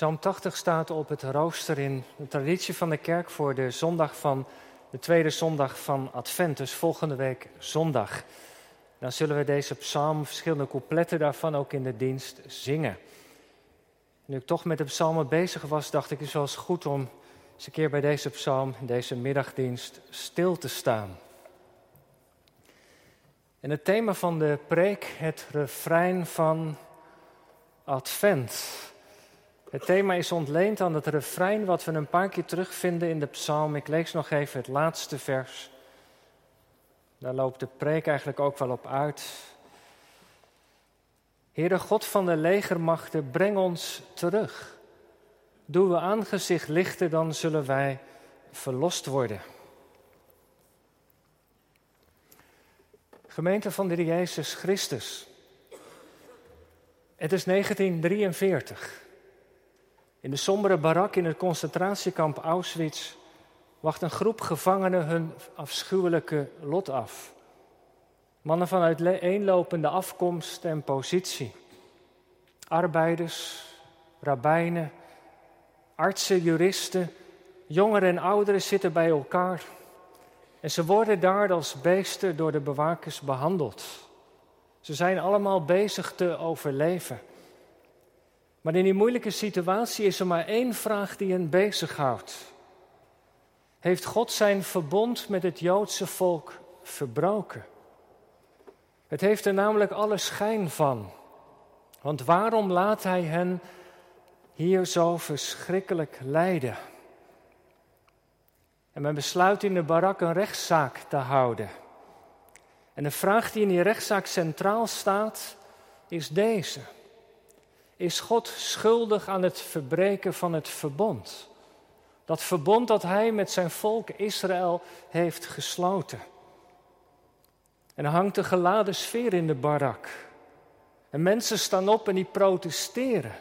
Psalm 80 staat op het rooster in de traditie van de kerk voor de zondag van de tweede zondag van Advent, dus volgende week zondag. Dan zullen we deze psalm, verschillende coupletten daarvan ook in de dienst zingen. Nu ik toch met de psalmen bezig was, dacht ik het is wel eens goed om eens een keer bij deze psalm, deze middagdienst, stil te staan. En het thema van de preek, het refrein van Advent. Het thema is ontleend aan het refrein wat we een paar keer terugvinden in de psalm. Ik lees nog even het laatste vers. Daar loopt de preek eigenlijk ook wel op uit. Heere God van de legermachten, breng ons terug. Doe we aangezicht lichten, dan zullen wij verlost worden. Gemeente van de Jezus Christus. Het is 1943. In de sombere barak in het concentratiekamp Auschwitz wacht een groep gevangenen hun afschuwelijke lot af. Mannen van uiteenlopende afkomst en positie. Arbeiders, rabbijnen, artsen, juristen, jongeren en ouderen zitten bij elkaar. En ze worden daar als beesten door de bewakers behandeld. Ze zijn allemaal bezig te overleven. Maar in die moeilijke situatie is er maar één vraag die hen bezighoudt. Heeft God zijn verbond met het Joodse volk verbroken? Het heeft er namelijk alle schijn van. Want waarom laat hij hen hier zo verschrikkelijk lijden? En men besluit in de barak een rechtszaak te houden. En de vraag die in die rechtszaak centraal staat, is deze. Is God schuldig aan het verbreken van het verbond? Dat verbond dat hij met zijn volk Israël heeft gesloten. En er hangt een geladen sfeer in de barak. En mensen staan op en die protesteren.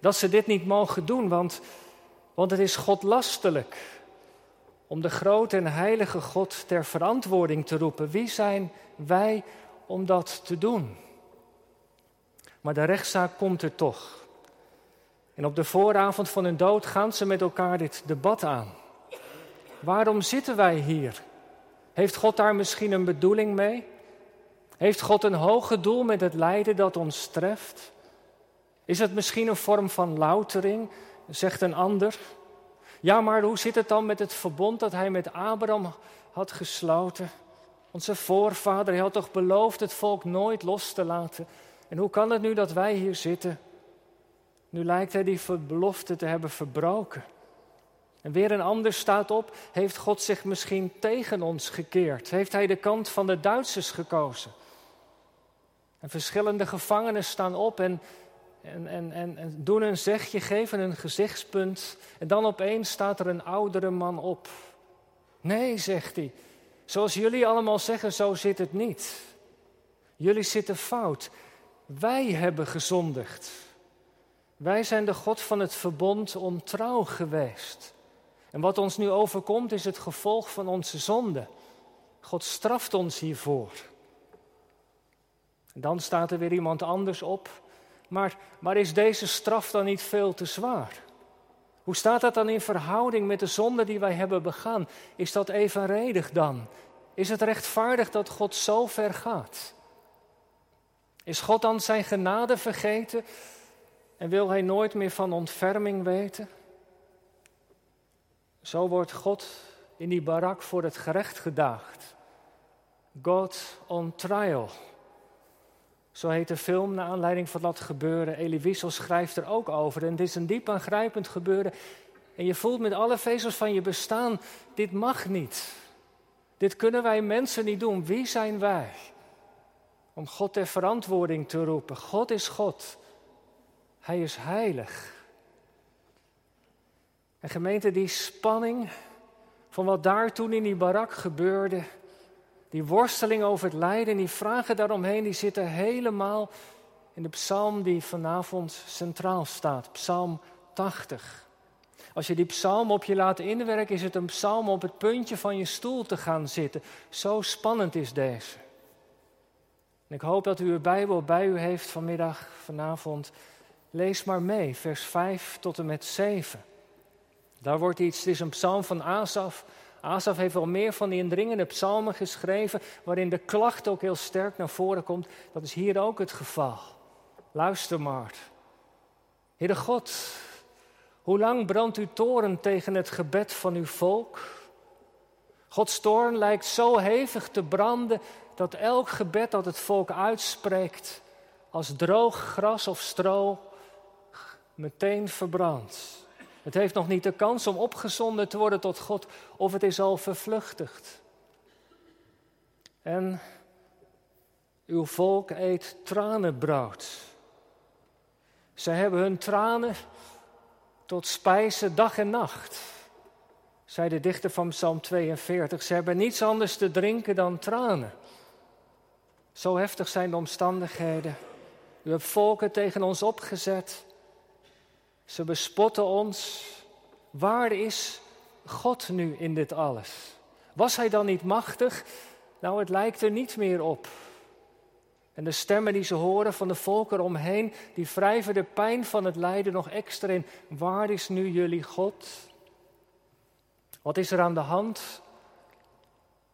Dat ze dit niet mogen doen, want, want het is godlastelijk. Om de grote en heilige God ter verantwoording te roepen. Wie zijn wij om dat te doen? Maar de rechtszaak komt er toch. En op de vooravond van hun dood gaan ze met elkaar dit debat aan. Waarom zitten wij hier? Heeft God daar misschien een bedoeling mee? Heeft God een hoger doel met het lijden dat ons treft? Is het misschien een vorm van loutering, zegt een ander? Ja, maar hoe zit het dan met het verbond dat hij met Abraham had gesloten? Onze voorvader, hij had toch beloofd het volk nooit los te laten? En hoe kan het nu dat wij hier zitten? Nu lijkt hij die belofte te hebben verbroken. En weer een ander staat op, heeft God zich misschien tegen ons gekeerd? Heeft hij de kant van de Duitsers gekozen? En verschillende gevangenen staan op en, en, en, en, en doen een zegje, geven een gezichtspunt. En dan opeens staat er een oudere man op. Nee, zegt hij, zoals jullie allemaal zeggen, zo zit het niet. Jullie zitten fout. Wij hebben gezondigd. Wij zijn de God van het verbond ontrouw geweest. En wat ons nu overkomt is het gevolg van onze zonde. God straft ons hiervoor. Dan staat er weer iemand anders op. Maar, maar is deze straf dan niet veel te zwaar? Hoe staat dat dan in verhouding met de zonde die wij hebben begaan? Is dat evenredig dan? Is het rechtvaardig dat God zo ver gaat? Is God dan zijn genade vergeten en wil hij nooit meer van ontferming weten? Zo wordt God in die barak voor het gerecht gedaagd. God on trial. Zo heet de film naar aanleiding van dat gebeuren. Elie Wiesel schrijft er ook over. En het is een diep aangrijpend gebeuren. En je voelt met alle vezels van je bestaan, dit mag niet. Dit kunnen wij mensen niet doen. Wie zijn wij? Om God ter verantwoording te roepen. God is God. Hij is heilig. En gemeente, die spanning van wat daar toen in die barak gebeurde, die worsteling over het lijden, die vragen daaromheen, die zitten helemaal in de psalm die vanavond centraal staat, Psalm 80. Als je die psalm op je laat inwerken, is het een psalm op het puntje van je stoel te gaan zitten. Zo spannend is deze. Ik hoop dat u uw Bijbel bij u heeft vanmiddag, vanavond. Lees maar mee, vers 5 tot en met 7. Daar wordt iets, het is een psalm van Asaf. Asaf heeft wel meer van die indringende psalmen geschreven, waarin de klacht ook heel sterk naar voren komt. Dat is hier ook het geval. Luister maar. Heere God, hoe lang brandt uw toren tegen het gebed van uw volk? Gods toorn lijkt zo hevig te branden dat elk gebed dat het volk uitspreekt als droog gras of stro meteen verbrandt. Het heeft nog niet de kans om opgezonden te worden tot God of het is al vervluchtigd. En uw volk eet tranenbrood. Zij hebben hun tranen tot spijze dag en nacht, zei de dichter van Psalm 42. Ze hebben niets anders te drinken dan tranen. Zo heftig zijn de omstandigheden. U hebt volken tegen ons opgezet. Ze bespotten ons. Waar is God nu in dit alles? Was hij dan niet machtig? Nou, het lijkt er niet meer op. En de stemmen die ze horen van de volken omheen, die wrijven de pijn van het lijden nog extra in. Waar is nu jullie God? Wat is er aan de hand?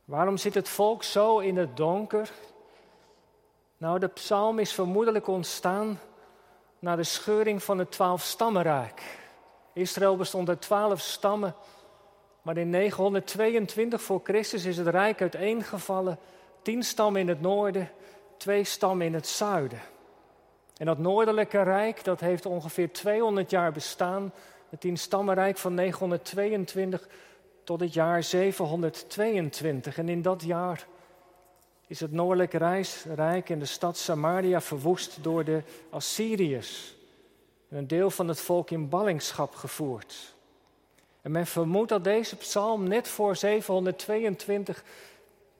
Waarom zit het volk zo in het donker? Nou, de psalm is vermoedelijk ontstaan na de scheuring van het twaalfstammenrijk. Israël bestond uit twaalf stammen, maar in 922 voor Christus is het rijk uiteengevallen. Tien stammen in het noorden, twee stammen in het zuiden. En dat noordelijke rijk, dat heeft ongeveer 200 jaar bestaan. Het tienstammenrijk van 922 tot het jaar 722. En in dat jaar is het noordelijke rijk in de stad Samaria verwoest door de Assyriërs. En een deel van het volk in ballingschap gevoerd. En men vermoedt dat deze psalm net voor 722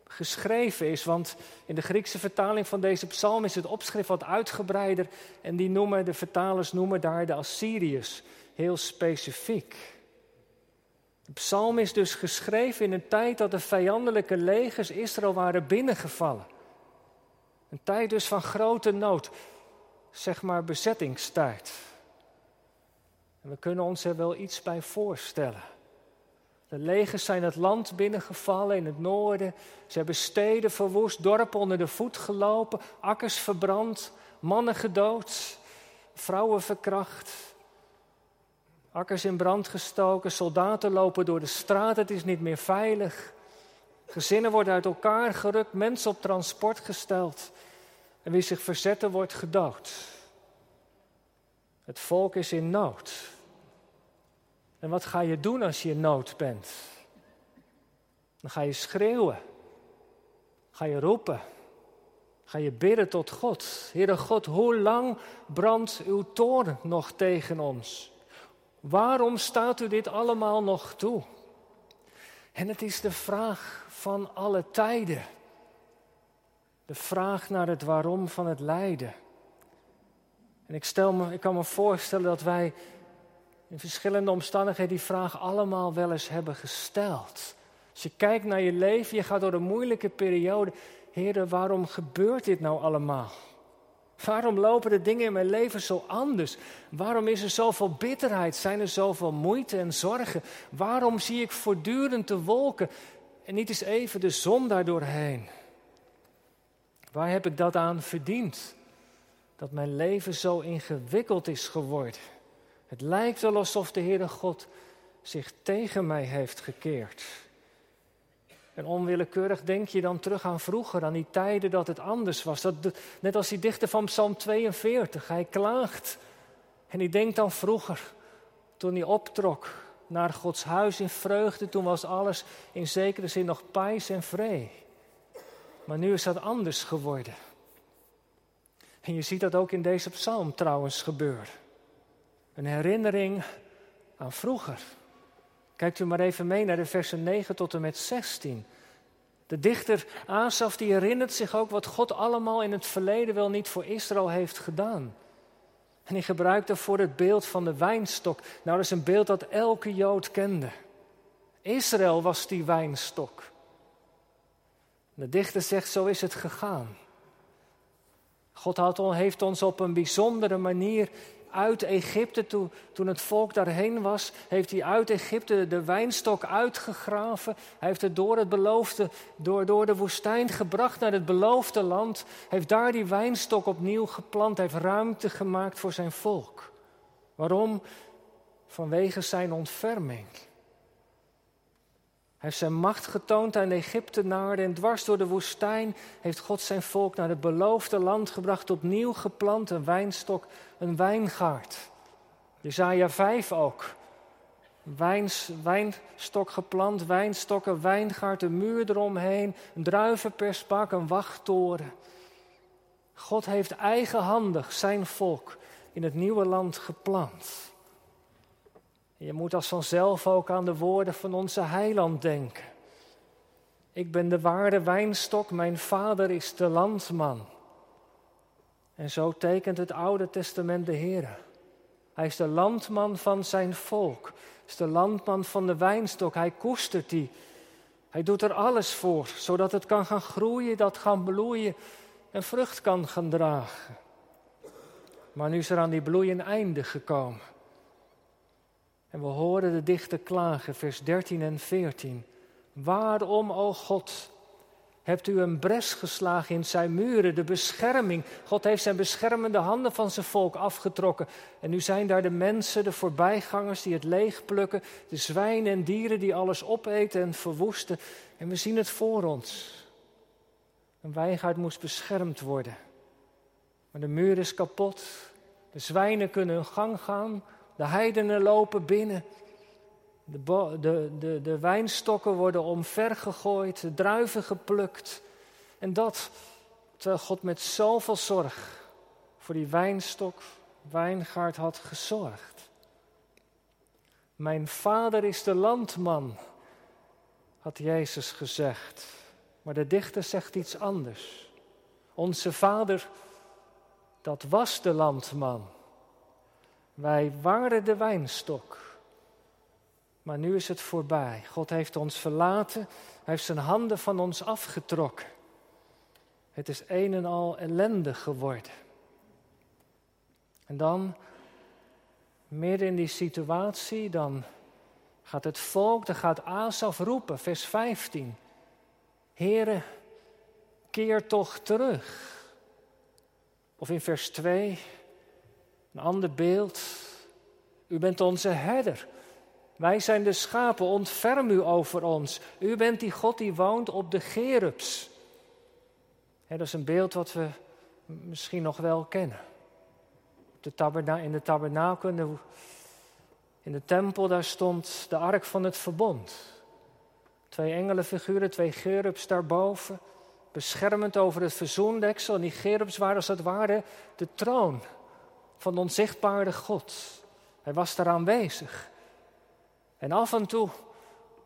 geschreven is. Want in de Griekse vertaling van deze psalm is het opschrift wat uitgebreider. En die noemen, de vertalers noemen daar de Assyriërs heel specifiek. De psalm is dus geschreven in een tijd dat de vijandelijke legers Israël waren binnengevallen. Een tijd dus van grote nood, zeg maar bezettingstijd. En we kunnen ons er wel iets bij voorstellen. De legers zijn het land binnengevallen in het noorden. Ze hebben steden verwoest, dorpen onder de voet gelopen, akkers verbrand, mannen gedood, vrouwen verkracht. Akkers in brand gestoken, soldaten lopen door de straat, het is niet meer veilig. Gezinnen worden uit elkaar gerukt, mensen op transport gesteld. En wie zich verzetten wordt gedood. Het volk is in nood. En wat ga je doen als je in nood bent? Dan ga je schreeuwen. Ga je roepen. Ga je bidden tot God. Heere God, hoe lang brandt uw toorn nog tegen ons? Waarom staat u dit allemaal nog toe? En het is de vraag van alle tijden. De vraag naar het waarom van het lijden. En ik, stel me, ik kan me voorstellen dat wij in verschillende omstandigheden die vraag allemaal wel eens hebben gesteld. Als je kijkt naar je leven, je gaat door een moeilijke periode. Heren, waarom gebeurt dit nou allemaal? Waarom lopen de dingen in mijn leven zo anders? Waarom is er zoveel bitterheid? Zijn er zoveel moeite en zorgen? Waarom zie ik voortdurend de wolken en niet eens even de zon daardoorheen? Waar heb ik dat aan verdiend? Dat mijn leven zo ingewikkeld is geworden. Het lijkt wel alsof de Heere God zich tegen mij heeft gekeerd. En onwillekeurig denk je dan terug aan vroeger, aan die tijden dat het anders was. Dat, net als die dichter van Psalm 42, hij klaagt. En hij denkt aan vroeger, toen hij optrok naar Gods huis in vreugde, toen was alles in zekere zin nog pijs en vree. Maar nu is dat anders geworden. En je ziet dat ook in deze psalm trouwens gebeuren. Een herinnering aan vroeger. Kijkt u maar even mee naar de versen 9 tot en met 16. De dichter Asaf die herinnert zich ook wat God allemaal in het verleden wel niet voor Israël heeft gedaan. En hij gebruikt daarvoor het beeld van de wijnstok. Nou, dat is een beeld dat elke Jood kende. Israël was die wijnstok. De dichter zegt, zo is het gegaan. God heeft ons op een bijzondere manier uit Egypte, toen, toen het volk daarheen was, heeft hij uit Egypte de wijnstok uitgegraven. Hij heeft het door het beloofde, door, door de woestijn gebracht naar het beloofde land. Heeft daar die wijnstok opnieuw geplant, heeft ruimte gemaakt voor zijn volk. Waarom? Vanwege zijn ontferming. Hij heeft zijn macht getoond aan de Egyptenaren en dwars door de woestijn heeft God zijn volk naar het beloofde land gebracht, opnieuw geplant, een wijnstok, een wijngaard. Jezaja 5 ook. Wijns, wijnstok geplant, wijnstokken, wijngaard, een muur eromheen, een druivenpersbak, een wachttoren. God heeft eigenhandig zijn volk in het nieuwe land geplant. Je moet als vanzelf ook aan de woorden van onze heiland denken. Ik ben de ware wijnstok, mijn vader is de landman. En zo tekent het Oude Testament de Heer. Hij is de landman van zijn volk. Is de landman van de wijnstok. Hij koestert die. Hij doet er alles voor, zodat het kan gaan groeien, dat gaan bloeien en vrucht kan gaan dragen. Maar nu is er aan die bloei een einde gekomen. En we horen de dichter klagen, vers 13 en 14. Waarom, o God, hebt u een bres geslagen in zijn muren, de bescherming? God heeft zijn beschermende handen van zijn volk afgetrokken. En nu zijn daar de mensen, de voorbijgangers die het leegplukken, de zwijnen en dieren die alles opeten en verwoesten. En we zien het voor ons. Een wijngaard moest beschermd worden. Maar de muur is kapot. De zwijnen kunnen hun gang gaan. De heidenen lopen binnen. De, de, de, de wijnstokken worden omvergegooid, de druiven geplukt. En dat terwijl God met zoveel zorg voor die wijnstok, wijngaard had gezorgd. Mijn vader is de landman, had Jezus gezegd. Maar de dichter zegt iets anders. Onze vader, dat was de landman. Wij waren de wijnstok. Maar nu is het voorbij. God heeft ons verlaten. Hij heeft zijn handen van ons afgetrokken. Het is een en al ellende geworden. En dan, midden in die situatie, dan gaat het volk, dan gaat Asaf roepen, vers 15. Heere, keer toch terug. Of in vers 2, een ander beeld. U bent onze herder. Wij zijn de schapen, ontferm u over ons. U bent die God die woont op de gerubs. dat is een beeld wat we misschien nog wel kennen. De in de tabernakel, in de, in de tempel, daar stond de ark van het verbond. Twee engelenfiguren, twee gerubs daarboven, beschermend over het verzoendeksel. En die gerubs waren als het ware de troon van de onzichtbare God. Hij was daar aanwezig. En af en toe,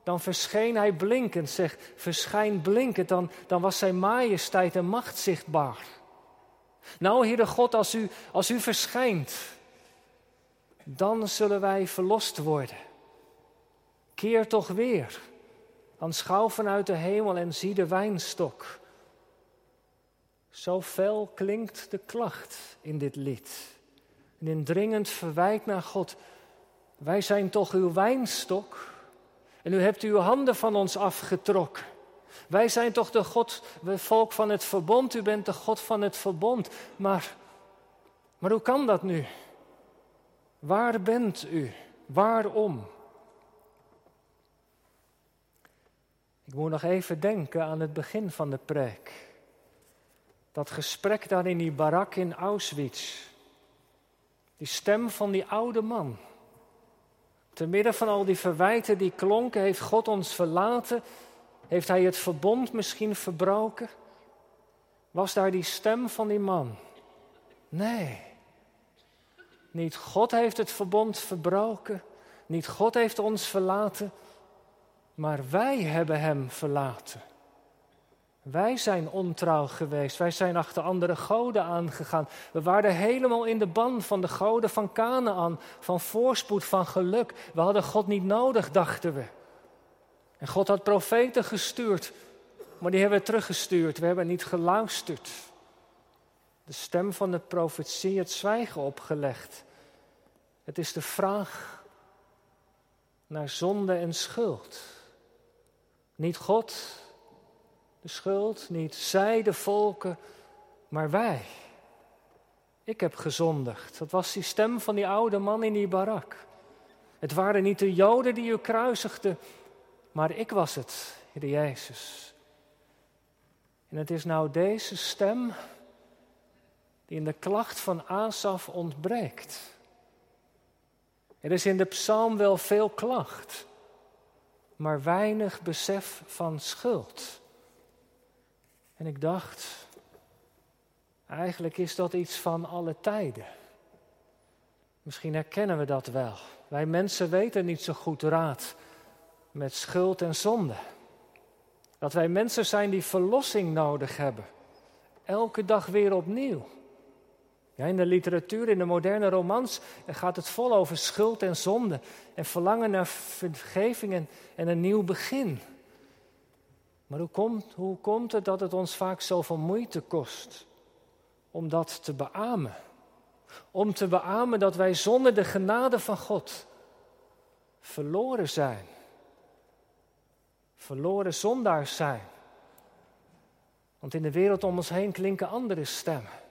dan verscheen hij blinkend, zeg, verschijn blinkend, dan, dan was zijn majesteit en macht zichtbaar. Nou, Heere God, als u, als u verschijnt, dan zullen wij verlost worden. Keer toch weer, aanschouw vanuit de hemel en zie de wijnstok. Zo fel klinkt de klacht in dit lied en indringend verwijt naar God. Wij zijn toch uw wijnstok en u hebt uw handen van ons afgetrokken. Wij zijn toch de God, het volk van het verbond, u bent de God van het verbond. Maar, maar hoe kan dat nu? Waar bent u? Waarom? Ik moet nog even denken aan het begin van de preek. Dat gesprek daar in die barak in Auschwitz. Die stem van die oude man. Te midden van al die verwijten die klonken, heeft God ons verlaten? Heeft Hij het verbond misschien verbroken? Was daar die stem van die man? Nee. Niet God heeft het verbond verbroken. Niet God heeft ons verlaten. Maar wij hebben Hem verlaten. Wij zijn ontrouw geweest. Wij zijn achter andere goden aangegaan. We waren helemaal in de ban van de goden van Canaan, van voorspoed, van geluk. We hadden God niet nodig, dachten we. En God had profeten gestuurd, maar die hebben we teruggestuurd. We hebben niet geluisterd. De stem van de profetie het zwijgen opgelegd. Het is de vraag naar zonde en schuld. Niet God, de schuld, niet zij, de volken, maar wij. Ik heb gezondigd. Dat was die stem van die oude man in die barak. Het waren niet de Joden die u kruisigden, maar ik was het, Heer Jezus. En het is nou deze stem die in de klacht van Asaf ontbreekt. Er is in de psalm wel veel klacht, maar weinig besef van schuld. En ik dacht, eigenlijk is dat iets van alle tijden. Misschien herkennen we dat wel. Wij mensen weten niet zo goed raad met schuld en zonde. Dat wij mensen zijn die verlossing nodig hebben. Elke dag weer opnieuw. Ja, in de literatuur, in de moderne romans, gaat het vol over schuld en zonde. En verlangen naar vergeving en, een nieuw begin. Maar hoe komt, hoe komt het dat het ons vaak zoveel moeite kost om dat te beamen? Om te beamen dat wij zonder de genade van God verloren zijn. Verloren zondaars zijn. Want in de wereld om ons heen klinken andere stemmen.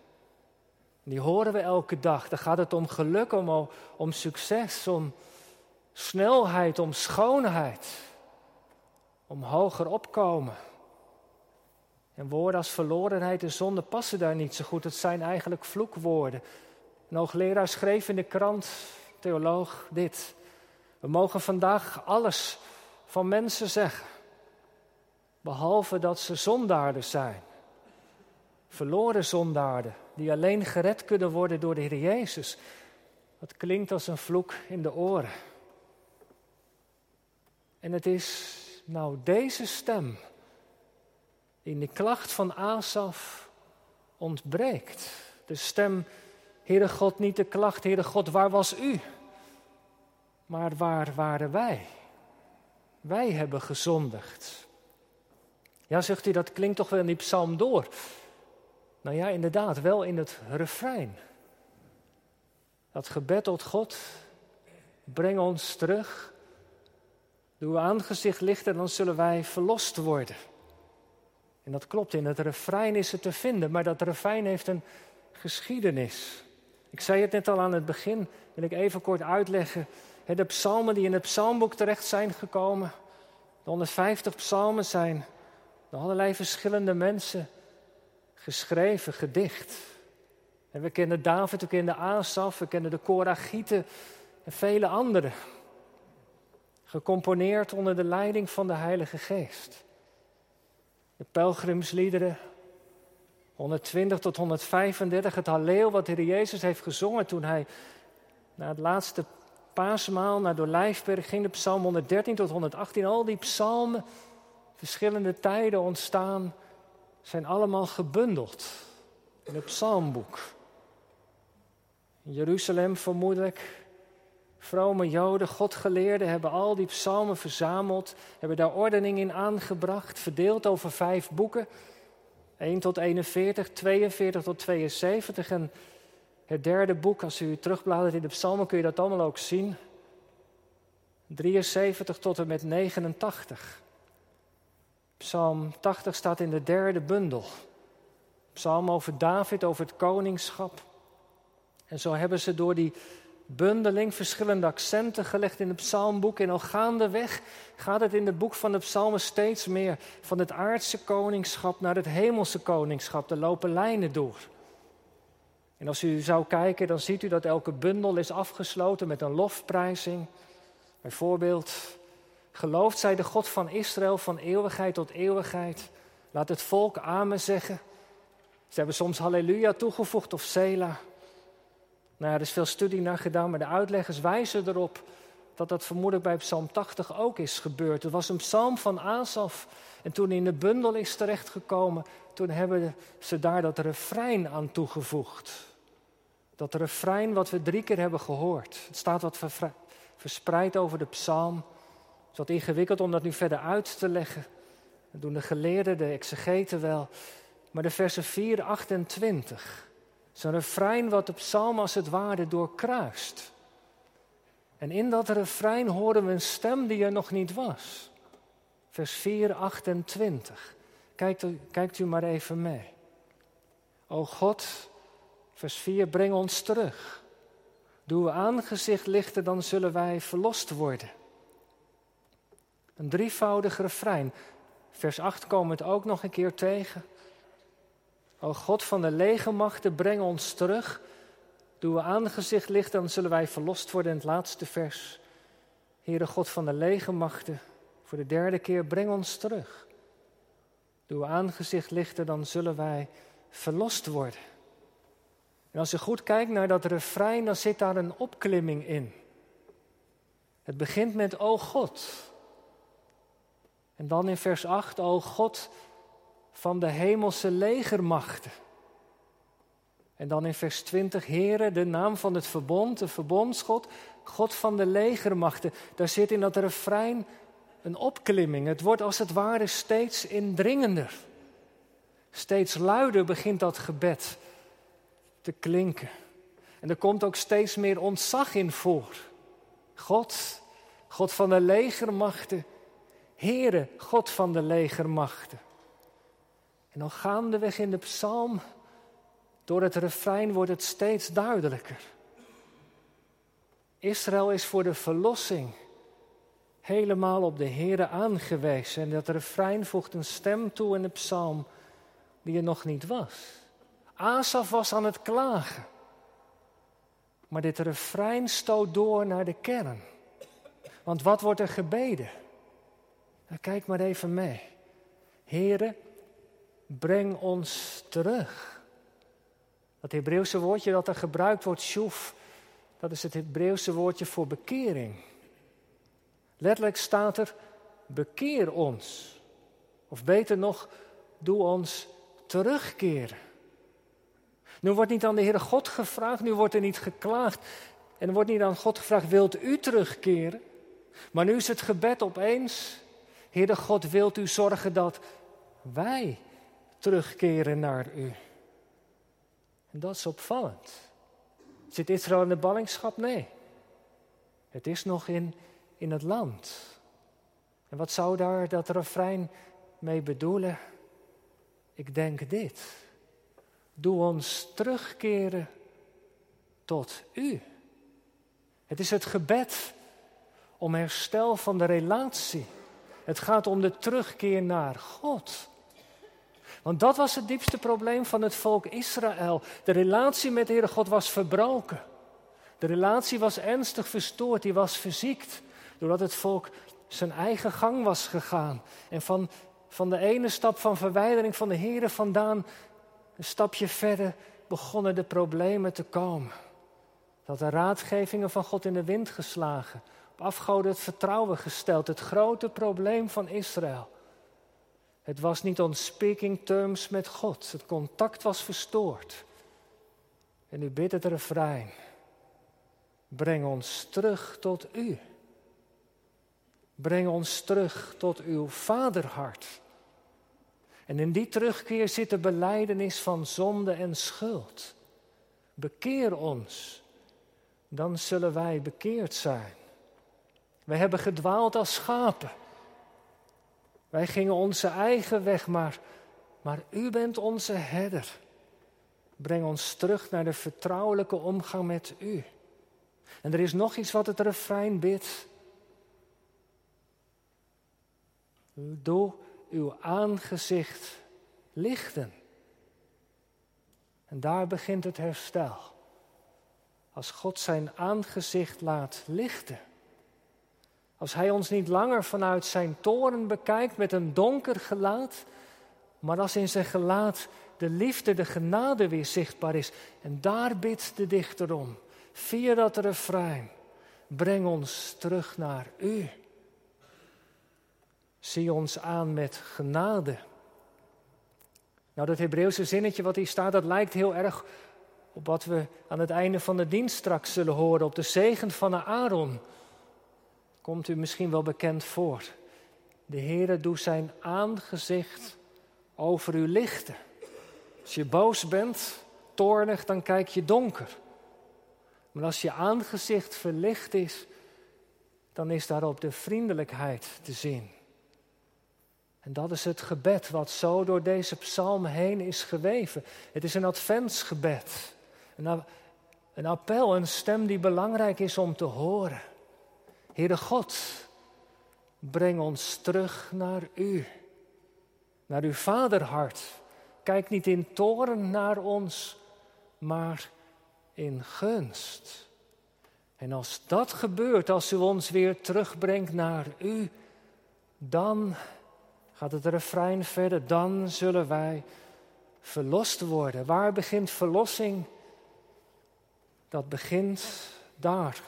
Die horen we elke dag. Dan gaat het om geluk, om, om succes, om snelheid, om schoonheid. Om hoger opkomen. En woorden als verlorenheid en zonde passen daar niet zo goed. Het zijn eigenlijk vloekwoorden. Een hoogleraar schreef in de krant, theoloog, dit. We mogen vandaag alles van mensen zeggen, behalve dat ze zondaarden zijn. Verloren zondaarden, die alleen gered kunnen worden door de Heer Jezus. Dat klinkt als een vloek in de oren. En het is nou deze stem in de klacht van Asaf ontbreekt. De stem, Heere God, niet de klacht, Heere God, waar was u? Maar waar waren wij? Wij hebben gezondigd. Ja, zegt u, dat klinkt toch wel in die psalm door. Nou ja, inderdaad, wel in het refrein. Dat gebed tot God, breng ons terug. Uw aangezicht lichten, dan zullen wij verlost worden. En dat klopt, in het refrein is het te vinden, maar dat refrein heeft een geschiedenis. Ik zei het net al aan het begin, wil ik even kort uitleggen. De psalmen die in het psalmboek terecht zijn gekomen, de 150 psalmen zijn door allerlei verschillende mensen geschreven, gedicht. En we kennen David, we kennen Asaf, we kennen de Koragieten en vele anderen. Gecomponeerd onder de leiding van de Heilige Geest. De pelgrimsliederen, 120 tot 135, het Halleel wat de Heer Jezus heeft gezongen toen hij na het laatste paasmaal naar Dolijfberg ging, de psalm 113 tot 118, al die psalmen, verschillende tijden ontstaan, zijn allemaal gebundeld in het psalmboek. In Jeruzalem vermoedelijk, vrome Joden, Godgeleerden hebben al die psalmen verzameld, hebben daar ordening in aangebracht, verdeeld over vijf boeken. 1 tot 41, 42 tot 72 en het derde boek, als u terugbladert in de psalmen kun je dat allemaal ook zien. 73 tot en met 89. Psalm 80 staat in de derde bundel. Psalm over David, over het koningschap. En zo hebben ze door die bundeling verschillende accenten gelegd in het psalmboek. En al gaandeweg gaat het in het boek van de psalmen steeds meer van het aardse koningschap naar het hemelse koningschap. Er lopen lijnen door. En als u zou kijken, dan ziet u dat elke bundel is afgesloten met een lofprijzing. Bijvoorbeeld, geloofd zij de God van Israël van eeuwigheid tot eeuwigheid. Laat het volk amen zeggen. Ze hebben soms halleluja toegevoegd of Sela. Nou er is veel studie naar gedaan, maar de uitleggers wijzen erop dat dat vermoedelijk bij Psalm 80 ook is gebeurd. Het was een psalm van Asaf. En toen hij in de bundel is terechtgekomen, toen hebben ze daar dat refrein aan toegevoegd. Dat refrein wat we drie keer hebben gehoord. Het staat wat verspreid over de psalm. Het is wat ingewikkeld om dat nu verder uit te leggen. Dat doen de geleerden, de exegeten wel. Maar de versen 4, 28. Zo'n refrein wat de psalm als het ware doorkruist. En in dat refrein horen we een stem die er nog niet was. Vers 4, 28. Kijkt u, kijkt u maar even mee. O God, vers 4, breng ons terug. Doe we aangezicht lichten, dan zullen wij verlost worden. Een drievoudig refrein. Vers 8 komen we het ook nog een keer tegen. O God van de legermachten, breng ons terug. Doe we aangezicht lichten, dan zullen wij verlost worden. In het laatste vers. Heere God van de legermachten, voor de derde keer, breng ons terug. Doe we aangezicht lichten, dan zullen wij verlost worden. En als je goed kijkt naar dat refrein, dan zit daar een opklimming in. Het begint met O God. En dan in vers 8, O God van de hemelse legermachten. En dan in vers 20, Heere, de naam van het verbond, de verbondsgod, God van de legermachten. Daar zit in dat refrein een opklimming. Het wordt als het ware steeds indringender. Steeds luider begint dat gebed te klinken. En er komt ook steeds meer ontzag in voor. God, God van de legermachten, Heere, God van de legermachten. En dan gaandeweg in de psalm, door het refrein wordt het steeds duidelijker. Israël is voor de verlossing helemaal op de Heere aangewezen. En dat refrein voegt een stem toe in de psalm die er nog niet was. Asaf was aan het klagen. Maar dit refrein stoot door naar de kern. Want wat wordt er gebeden? Nou, kijk maar even mee. Here, breng ons terug. Dat Hebreeuwse woordje dat er gebruikt wordt, shuf, dat is het Hebreeuwse woordje voor bekering. Letterlijk staat er, bekeer ons. Of beter nog, doe ons terugkeren. Nu wordt niet aan de Heere God gevraagd, nu wordt er niet geklaagd. En er wordt niet aan God gevraagd, wilt u terugkeren? Maar nu is het gebed opeens, Heere God, wilt u zorgen dat wij terugkeren naar u? En dat is opvallend. Zit Israël in de ballingschap? Nee. Het is nog in, in het land. En wat zou daar dat refrein mee bedoelen? Ik denk dit. Doe ons terugkeren tot U. Het is het gebed om herstel van de relatie. Het gaat om de terugkeer naar God. Want dat was het diepste probleem van het volk Israël. De relatie met de Heere God was verbroken. De relatie was ernstig verstoord, die was verziekt. Doordat het volk zijn eigen gang was gegaan. En van, van de ene stap van verwijdering van de Heere vandaan, een stapje verder, begonnen de problemen te komen. Dat de raadgevingen van God in de wind geslagen. Op afgoden het vertrouwen gesteld. Het grote probleem van Israël. Het was niet on speaking terms met God. Het contact was verstoord. En u bidt het refrein. Breng ons terug tot u. Breng ons terug tot uw vaderhart. En in die terugkeer zit de beleidenis van zonde en schuld. Bekeer ons, dan zullen wij bekeerd zijn. Wij hebben gedwaald als schapen. Wij gingen onze eigen weg, maar, maar u bent onze herder. Breng ons terug naar de vertrouwelijke omgang met u. En er is nog iets wat het refrein bidt. Doe uw aangezicht lichten. En daar begint het herstel. Als God zijn aangezicht laat lichten. Als Hij ons niet langer vanuit zijn toren bekijkt met een donker gelaat, maar als in zijn gelaat de liefde, de genade weer zichtbaar is. En daar bidt de dichter om, via dat refrein, breng ons terug naar U. Zie ons aan met genade. Nou, dat Hebreeuwse zinnetje wat hier staat, dat lijkt heel erg op wat we aan het einde van de dienst straks zullen horen, op de zegen van Aaron. Komt u misschien wel bekend voor. De Heere doet zijn aangezicht over u lichten. Als je boos bent, toornig, dan kijk je donker. Maar als je aangezicht verlicht is, dan is daarop de vriendelijkheid te zien. En dat is het gebed wat zo door deze psalm heen is geweven. Het is een adventsgebed. Een, een appel, een stem die belangrijk is om te horen. Heere God, breng ons terug naar U. Naar uw vaderhart. Kijk niet in toren naar ons, maar in gunst. En als dat gebeurt, als u ons weer terugbrengt naar u, dan gaat het refrein verder, dan zullen wij verlost worden. Waar begint verlossing? Dat begint daar,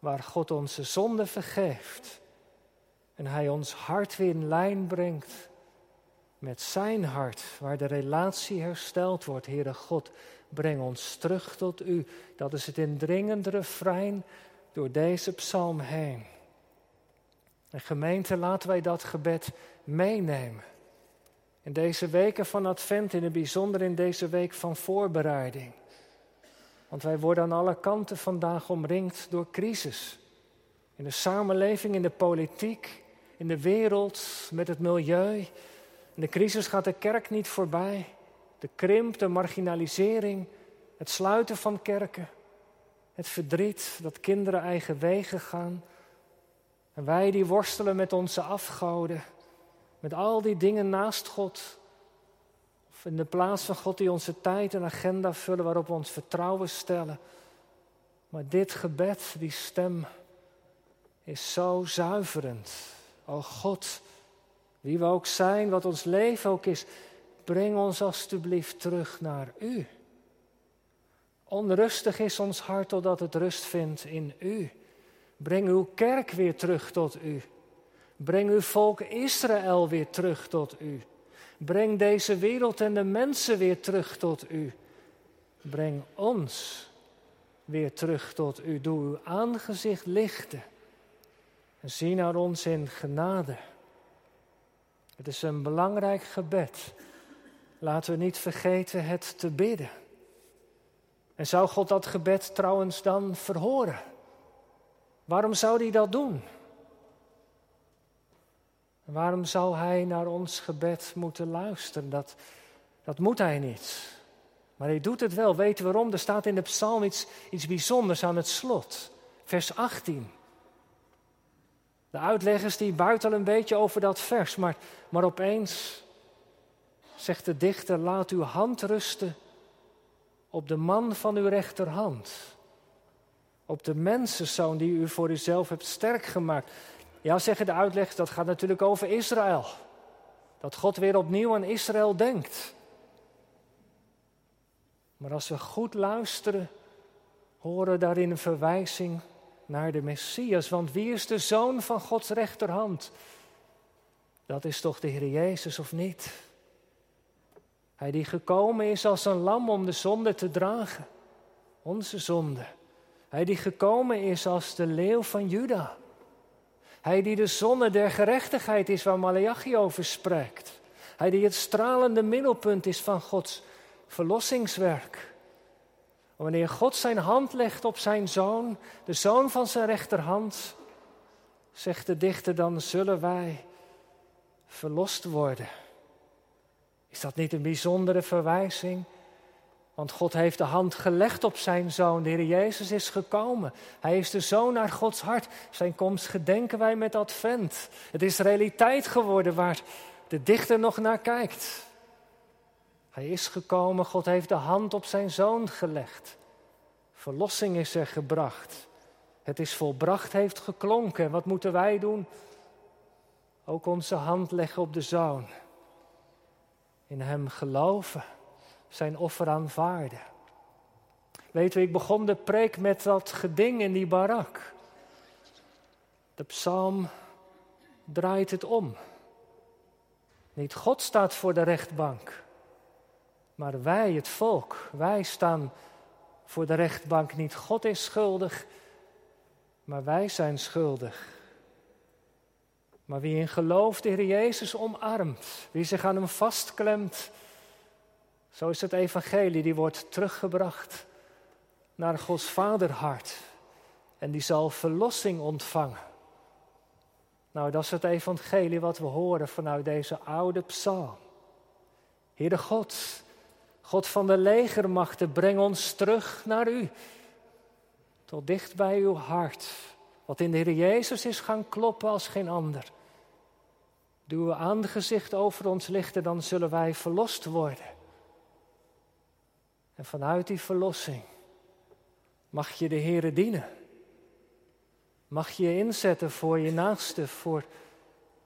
waar God onze zonde vergeeft en Hij ons hart weer in lijn brengt met Zijn hart, waar de relatie hersteld wordt. Heere God, breng ons terug tot U. Dat is het indringende refrein door deze psalm heen. En gemeente, laten wij dat gebed meenemen. In deze weken van Advent, in het bijzonder in deze week van voorbereiding. Want wij worden aan alle kanten vandaag omringd door crisis. In de samenleving, in de politiek, in de wereld, met het milieu. In de crisis gaat de kerk niet voorbij. De krimp, de marginalisering, het sluiten van kerken, het verdriet dat kinderen eigen wegen gaan. En wij die worstelen met onze afgoden, met al die dingen naast God. In de plaats van God die onze tijd en agenda vullen waarop we ons vertrouwen stellen. Maar dit gebed, die stem, is zo zuiverend. O God, wie we ook zijn, wat ons leven ook is, breng ons alstublieft terug naar U. Onrustig is ons hart totdat het rust vindt in U. Breng uw kerk weer terug tot U. Breng uw volk Israël weer terug tot U. Breng deze wereld en de mensen weer terug tot U. Breng ons weer terug tot U. Doe uw aangezicht lichten. En zie naar ons in genade. Het is een belangrijk gebed. Laten we niet vergeten het te bidden. En zou God dat gebed trouwens dan verhoren? Waarom zou hij dat doen? Waarom zou hij naar ons gebed moeten luisteren? Dat, dat moet hij niet. Maar hij doet het wel. Weet waarom? Er staat in de psalm iets, iets bijzonders aan het slot. Vers 18. De uitleggers die buiten een beetje over dat vers, maar, maar opeens zegt de dichter, laat uw hand rusten op de man van uw rechterhand. Op de mensenzoon die u voor uzelf hebt sterk gemaakt. Ja, zeggen de uitleggers, dat gaat natuurlijk over Israël. Dat God weer opnieuw aan Israël denkt. Maar als we goed luisteren, horen daarin een verwijzing naar de Messias. Want wie is de zoon van Gods rechterhand? Dat is toch de Heer Jezus of niet? Hij die gekomen is als een lam om de zonde te dragen. Onze zonde. Hij die gekomen is als de leeuw van Juda. Hij die de zonne der gerechtigheid is waar Malachi over spreekt. Hij die het stralende middelpunt is van Gods verlossingswerk. Wanneer God zijn hand legt op zijn zoon, de zoon van zijn rechterhand, zegt de dichter, dan zullen wij verlost worden. Is dat niet een bijzondere verwijzing? Want God heeft de hand gelegd op zijn zoon. De Heer Jezus is gekomen. Hij is de zoon naar Gods hart. Zijn komst gedenken wij met advent. Het is realiteit geworden waar de dichter nog naar kijkt. Hij is gekomen, God heeft de hand op zijn zoon gelegd. Verlossing is er gebracht. Het is volbracht, heeft geklonken. wat moeten wij doen? Ook onze hand leggen op de zoon in Hem geloven, zijn offer aanvaarden. Weet u, ik begon de preek met dat geding in die barak. De psalm draait het om. Niet God staat voor de rechtbank, maar wij, het volk, wij staan voor de rechtbank. Niet God is schuldig, maar wij zijn schuldig. Maar wie in geloof de Heer Jezus omarmt, wie zich aan hem vastklemt, zo is het evangelie, die wordt teruggebracht naar Gods vaderhart. en die zal verlossing ontvangen. Nou, dat is het evangelie wat we horen vanuit deze oude psalm. Heere God, God van de legermachten, breng ons terug naar U. Tot dicht bij uw hart, wat in de Heer Jezus is gaan kloppen als geen ander. Doe uw aangezicht over ons lichten, dan zullen wij verlost worden. En vanuit die verlossing mag je de Heere dienen. Mag je inzetten voor je naaste, voor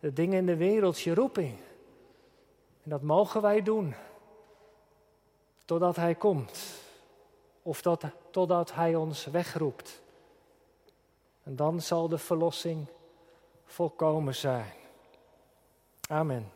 de dingen in de wereld, je roeping. En dat mogen wij doen. Totdat Hij komt. Of dat, totdat Hij ons wegroept. En dan zal de verlossing volkomen zijn. Amen.